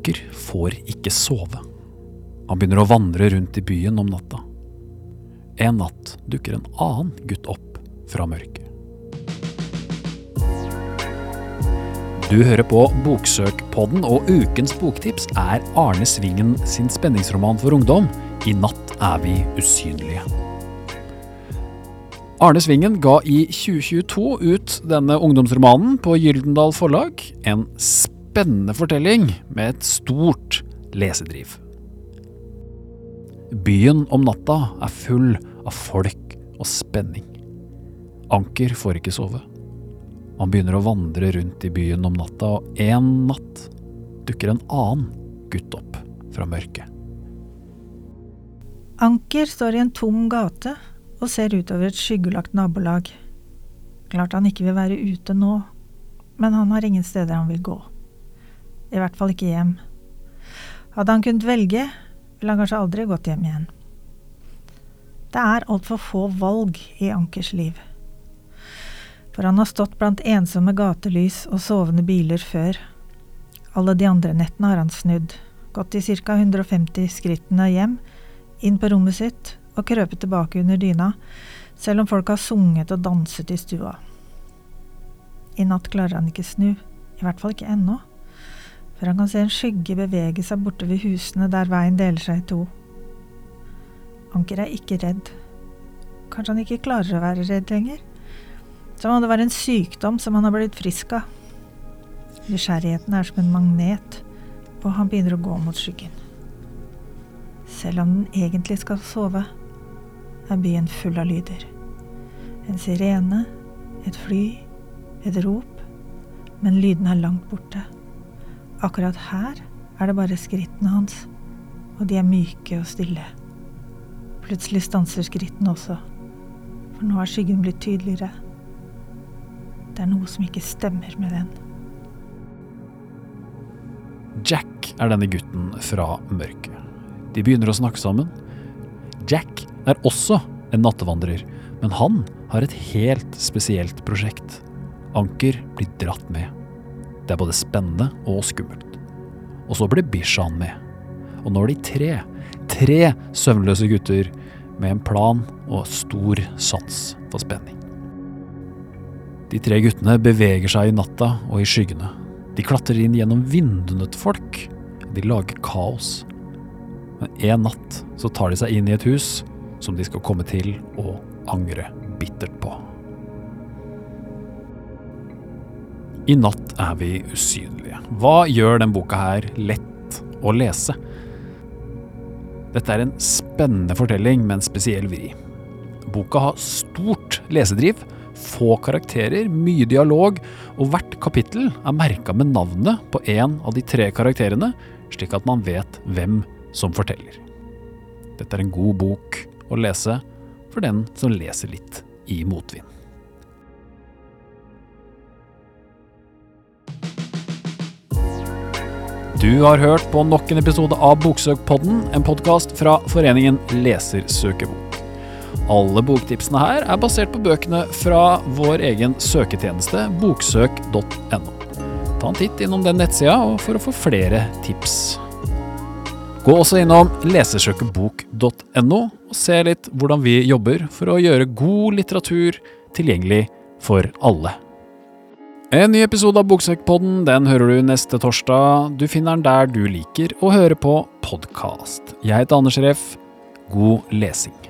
Anker får ikke sove. Han begynner å vandre rundt i byen om natta. En natt dukker en annen gutt opp fra mørket. Du hører på Boksøkpodden, og ukens boktips er Arne Svingen sin spenningsroman for ungdom, I natt er vi usynlige. Arne Svingen ga i 2022 ut denne ungdomsromanen på Gyldendal forlag. En spennende fortelling med et stort lesedriv. Byen om natta er full av folk og spenning. Anker får ikke sove. Han begynner å vandre rundt i byen om natta, og en natt dukker en annen gutt opp fra mørket. Anker står i en tom gate og ser utover et skyggelagt nabolag. Klart han ikke vil være ute nå, men han har ingen steder han vil gå. I hvert fall ikke hjem. Hadde han kunnet velge, ville han kanskje aldri gått hjem igjen. Det er altfor få valg i Ankers liv. For han har stått blant ensomme gatelys og sovende biler før. Alle de andre nettene har han snudd, gått de ca. 150 skrittene hjem, inn på rommet sitt og krøpet tilbake under dyna, selv om folk har sunget og danset i stua. I natt klarer han ikke snu, i hvert fall ikke ennå, for han kan se en skygge bevege seg borte ved husene der veien deler seg i to. Anker er ikke redd. Kanskje han ikke klarer å være redd lenger? Som om det var en sykdom som han har blitt frisk av. Nysgjerrigheten er som en magnet, og han begynner å gå mot skyggen. Selv om den egentlig skal sove, er byen full av lyder. En sirene, et fly, et rop, men lydene er langt borte. Akkurat her er det bare skrittene hans, og de er myke og stille. Plutselig stanser skrittene også, for nå er skyggen blitt tydeligere. Det er noe som ikke stemmer med den. Jack er denne gutten fra mørket. De begynner å snakke sammen. Jack er også en nattevandrer, men han har et helt spesielt prosjekt. Anker blir dratt med. Det er både spennende og skummelt. Og så blir Bishan med. Og nå er de tre, tre søvnløse gutter med en plan og stor sans for spenning. De tre guttene beveger seg i natta og i skyggene. De klatrer inn gjennom vinduene til folk. De lager kaos. Men en natt så tar de seg inn i et hus som de skal komme til å angre bittert på. I natt er vi usynlige. Hva gjør den boka her lett å lese? Dette er en spennende fortelling med en spesiell vri. Boka har stort lesedriv, få karakterer, mye dialog, og hvert kapittel er merka med navnet på en av de tre karakterene, slik at man vet hvem som forteller. Dette er en god bok å lese for den som leser litt i motvind. Du har hørt på nok en episode av Boksøkpodden, en podkast fra foreningen Lesersøkebok. Alle boktipsene her er basert på bøkene fra vår egen søketjeneste boksøk.no. Ta en titt innom den nettsida for å få flere tips. Gå også innom lesersøkebok.no og se litt hvordan vi jobber for å gjøre god litteratur tilgjengelig for alle. En ny episode av Boksekkpodden den hører du neste torsdag. Du finner den der du liker å høre på podkast. Jeg heter Anders Reff. God lesing.